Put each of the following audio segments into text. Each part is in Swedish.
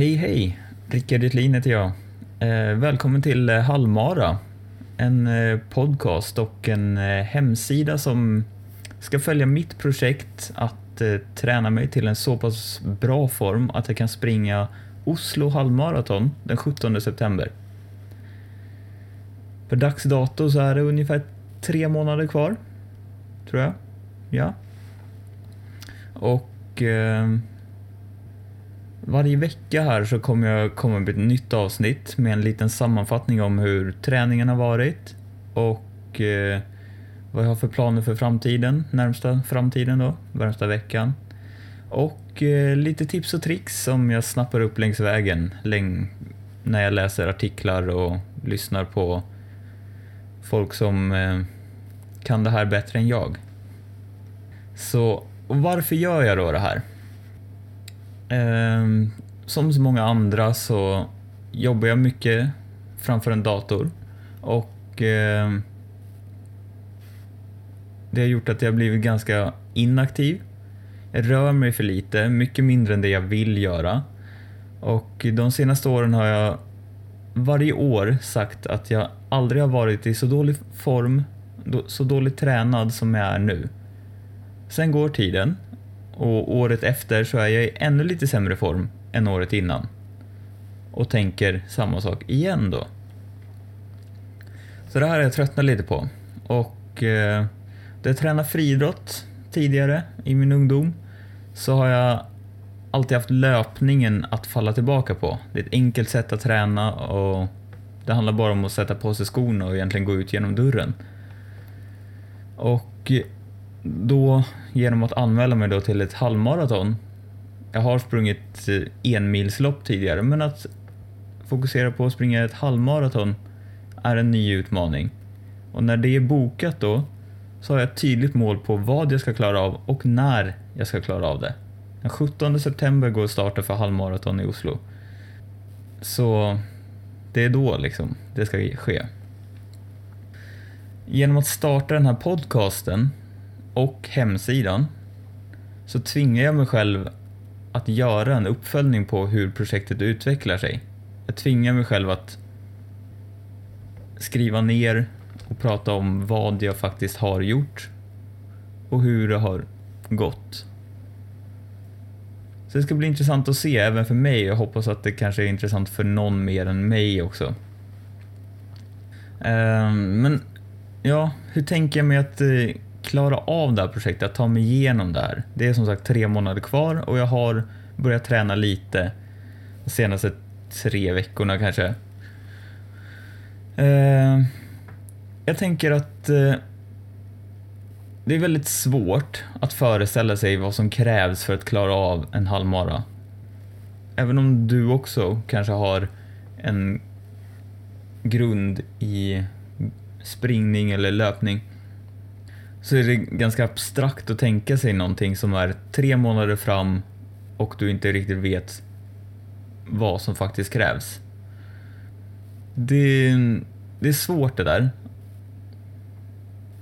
Hej hej! Rickard Jutlin heter jag. Eh, välkommen till eh, Halmara. En eh, podcast och en eh, hemsida som ska följa mitt projekt att eh, träna mig till en så pass bra form att jag kan springa Oslo halvmaraton den 17 september. För dags dato så är det ungefär tre månader kvar. Tror jag. Ja. Och eh, varje vecka här så kommer jag komma med ett nytt avsnitt med en liten sammanfattning om hur träningen har varit och eh, vad jag har för planer för framtiden, närmsta framtiden då, närmsta veckan. Och eh, lite tips och tricks som jag snappar upp längs vägen läng- när jag läser artiklar och lyssnar på folk som eh, kan det här bättre än jag. Så och varför gör jag då det här? Ehm, som så många andra så jobbar jag mycket framför en dator och eh, det har gjort att jag blivit ganska inaktiv. Jag rör mig för lite, mycket mindre än det jag vill göra. Och de senaste åren har jag varje år sagt att jag aldrig har varit i så dålig form, så dåligt tränad som jag är nu. Sen går tiden och året efter så är jag i ännu lite sämre form än året innan. Och tänker samma sak igen då. Så det här har jag tröttnat lite på. Och eh, då jag tränade friidrott tidigare i min ungdom så har jag alltid haft löpningen att falla tillbaka på. Det är ett enkelt sätt att träna och det handlar bara om att sätta på sig skorna och egentligen gå ut genom dörren. Och då genom att anmäla mig då till ett halvmaraton. Jag har sprungit eh, enmilslopp tidigare men att fokusera på att springa ett halvmaraton är en ny utmaning. Och när det är bokat då så har jag ett tydligt mål på vad jag ska klara av och när jag ska klara av det. Den 17 september går starten för halvmaraton i Oslo. Så det är då liksom det ska ske. Genom att starta den här podcasten och hemsidan så tvingar jag mig själv att göra en uppföljning på hur projektet utvecklar sig. Jag tvingar mig själv att skriva ner och prata om vad jag faktiskt har gjort och hur det har gått. Så det ska bli intressant att se även för mig. Jag hoppas att det kanske är intressant för någon mer än mig också. Ehm, men ja, hur tänker jag mig att eh, klara av det här projektet, att ta mig igenom det här? Det är som sagt tre månader kvar och jag har börjat träna lite de senaste tre veckorna kanske. Eh, jag tänker att eh, det är väldigt svårt att föreställa sig vad som krävs för att klara av en halvmara. Även om du också kanske har en grund i springning eller löpning så är det ganska abstrakt att tänka sig någonting som är tre månader fram och du inte riktigt vet vad som faktiskt krävs. Det, det är svårt det där.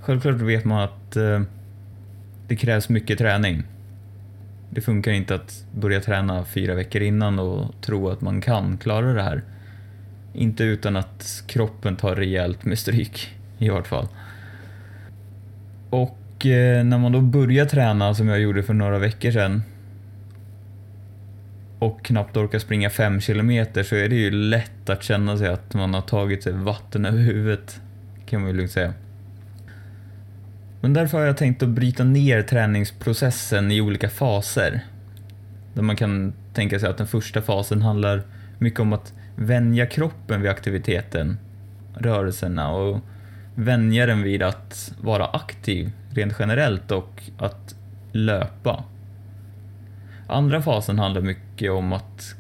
Självklart vet man att eh, det krävs mycket träning. Det funkar inte att börja träna fyra veckor innan och tro att man kan klara det här. Inte utan att kroppen tar rejält med stryk i vart fall. Och eh, när man då börjar träna som jag gjorde för några veckor sedan och knappt orkar springa fem kilometer så är det ju lätt att känna sig att man har tagit sig vatten över huvudet. Kan man ju lugnt säga. Men därför har jag tänkt att bryta ner träningsprocessen i olika faser. Där man kan tänka sig att den första fasen handlar mycket om att vänja kroppen vid aktiviteten, rörelserna och vänja den vid att vara aktiv rent generellt och att löpa. Andra fasen handlar mycket om att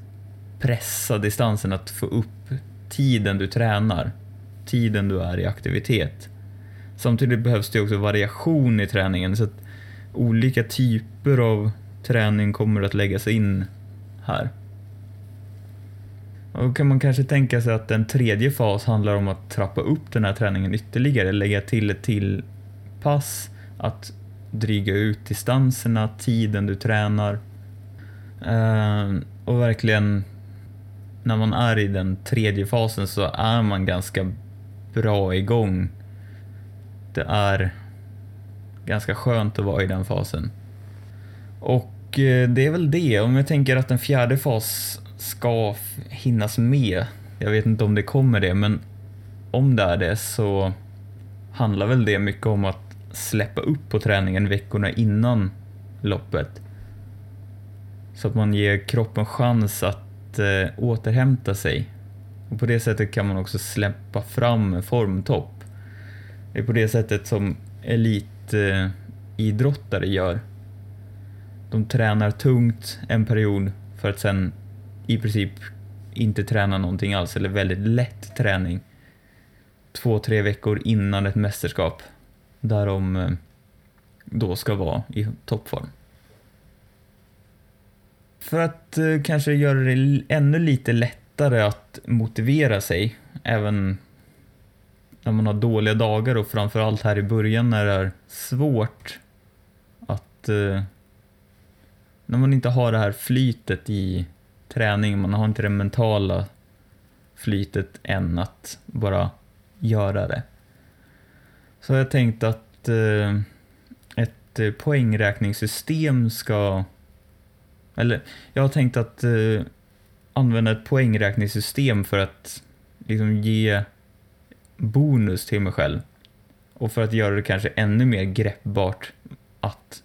pressa distansen, att få upp tiden du tränar, tiden du är i aktivitet. Samtidigt behövs det också variation i träningen så att olika typer av träning kommer att läggas in här. Och då kan man kanske tänka sig att en tredje fas handlar om att trappa upp den här träningen ytterligare, lägga till ett till pass, att dryga ut distanserna, tiden du tränar. Ehm, och verkligen när man är i den tredje fasen så är man ganska bra igång. Det är ganska skönt att vara i den fasen. Och eh, det är väl det. Om jag tänker att en fjärde fas ska hinnas med. Jag vet inte om det kommer det, men om det är det så handlar väl det mycket om att släppa upp på träningen veckorna innan loppet. Så att man ger kroppen chans att eh, återhämta sig. Och på det sättet kan man också släppa fram en formtopp. Det är på det sättet som elitidrottare eh, gör. De tränar tungt en period för att sen i princip inte träna någonting alls, eller väldigt lätt träning. Två, tre veckor innan ett mästerskap där de eh, då ska vara i toppform. För att eh, kanske göra det ännu lite lättare att motivera sig, även när man har dåliga dagar och framförallt här i början när det är svårt att... Eh, när man inte har det här flytet i träning, man har inte det mentala flytet än att bara göra det. Så har jag tänkt att eh, ett eh, poängräkningssystem ska... Eller jag har tänkt att eh, använda ett poängräkningssystem för att liksom ge bonus till mig själv. Och för att göra det kanske ännu mer greppbart att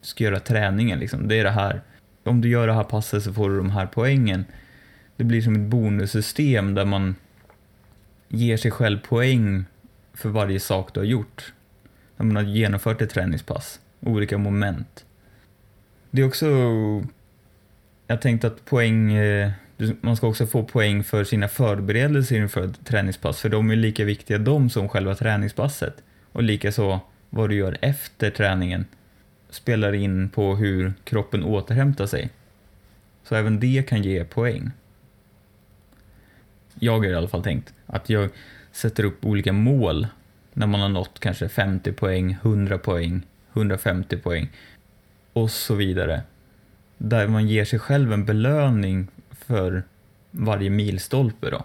ska göra träningen. Liksom. Det är det här. Om du gör det här passet så får du de här poängen. Det blir som ett bonussystem där man ger sig själv poäng för varje sak du har gjort. När man har genomfört ett träningspass, olika moment. Det är också... Jag tänkte att poäng... Eh, man ska också få poäng för sina förberedelser inför ett träningspass, för de är lika viktiga de som själva träningspasset. Och likaså vad du gör efter träningen spelar in på hur kroppen återhämtar sig. Så även det kan ge poäng. Jag har i alla fall tänkt att jag sätter upp olika mål när man har nått kanske 50 poäng, 100 poäng, 150 poäng och så vidare. Där man ger sig själv en belöning för varje milstolpe då.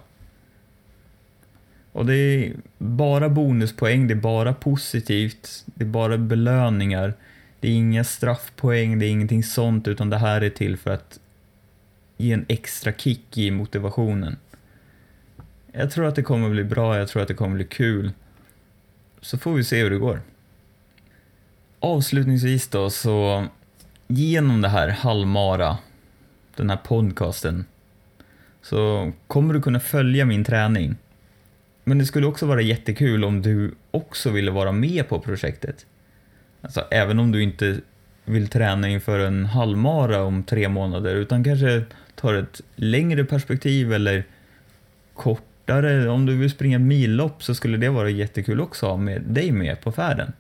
Och det är bara bonuspoäng, det är bara positivt, det är bara belöningar. Det är inga straffpoäng, det är ingenting sånt, utan det här är till för att ge en extra kick i motivationen. Jag tror att det kommer bli bra, jag tror att det kommer bli kul. Så får vi se hur det går. Avslutningsvis då, så genom det här halvmara, den här podcasten, så kommer du kunna följa min träning. Men det skulle också vara jättekul om du också ville vara med på projektet. Alltså även om du inte vill träna inför en halvmara om tre månader, utan kanske tar ett längre perspektiv eller kortare, om du vill springa millopp så skulle det vara jättekul också att ha med dig med på färden.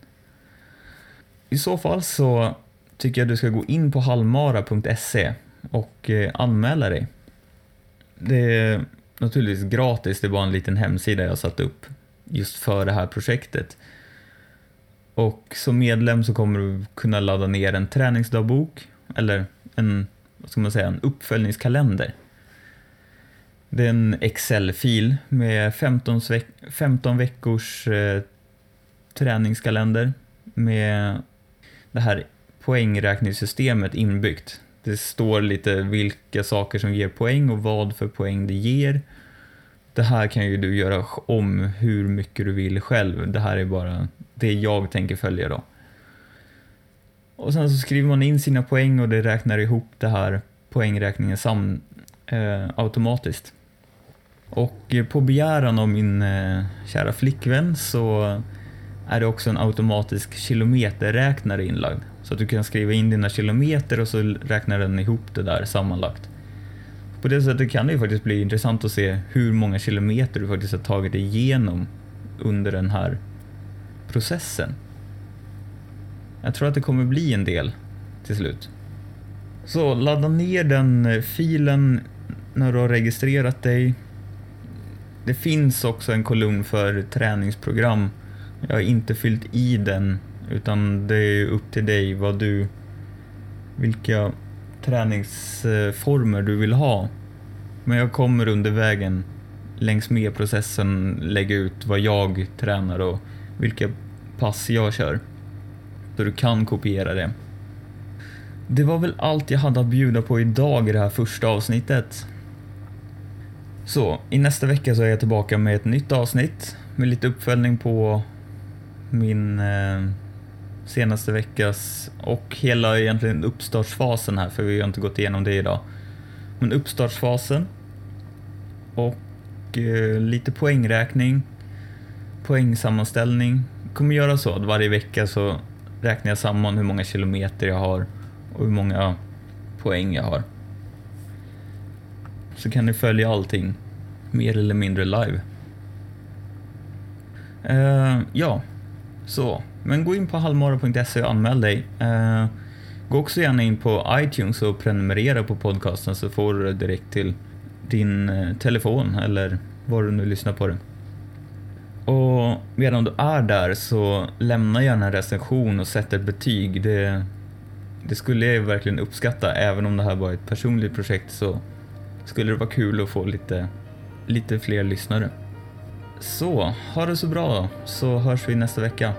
I så fall så tycker jag du ska gå in på halvmara.se och eh, anmäla dig. Det är naturligtvis gratis, det är bara en liten hemsida jag satt upp just för det här projektet. Och som medlem så kommer du kunna ladda ner en träningsdagbok eller en, vad ska man säga, en uppföljningskalender det är en Excel-fil med 15, 15 veckors eh, träningskalender med det här poängräkningssystemet inbyggt. Det står lite vilka saker som ger poäng och vad för poäng det ger. Det här kan ju du göra om hur mycket du vill själv. Det här är bara det jag tänker följa då. Och sen så skriver man in sina poäng och det räknar ihop det här poängräkningen sam, eh, automatiskt. Och eh, på begäran av min eh, kära flickvän så är det också en automatisk kilometerräknare inlagd. Så att du kan skriva in dina kilometer och så räknar den ihop det där sammanlagt. På det sättet kan det ju faktiskt bli intressant att se hur många kilometer du faktiskt har tagit igenom under den här processen. Jag tror att det kommer bli en del till slut. Så ladda ner den eh, filen när du har registrerat dig det finns också en kolumn för träningsprogram. Jag har inte fyllt i den, utan det är upp till dig vad du, vilka träningsformer du vill ha. Men jag kommer under vägen längs med processen lägga ut vad jag tränar och vilka pass jag kör. Så du kan kopiera det. Det var väl allt jag hade att bjuda på idag i det här första avsnittet. Så, i nästa vecka så är jag tillbaka med ett nytt avsnitt med lite uppföljning på min eh, senaste veckas och hela egentligen uppstartsfasen här för vi har inte gått igenom det idag. Men uppstartsfasen och eh, lite poängräkning, poängsammanställning. Jag kommer göra så att varje vecka så räknar jag samman hur många kilometer jag har och hur många poäng jag har. Så kan ni följa allting mer eller mindre live. Uh, ja, så. Men gå in på halvmara.se och anmäl dig. Uh, gå också gärna in på iTunes och prenumerera på podcasten så får du det direkt till din eh, telefon eller var du nu lyssnar på den. Och medan du är där så lämna gärna en recension och sätt ett betyg. Det, det skulle jag verkligen uppskatta. Även om det här var ett personligt projekt så skulle det vara kul att få lite, lite fler lyssnare. Så, ha det så bra då, så hörs vi nästa vecka.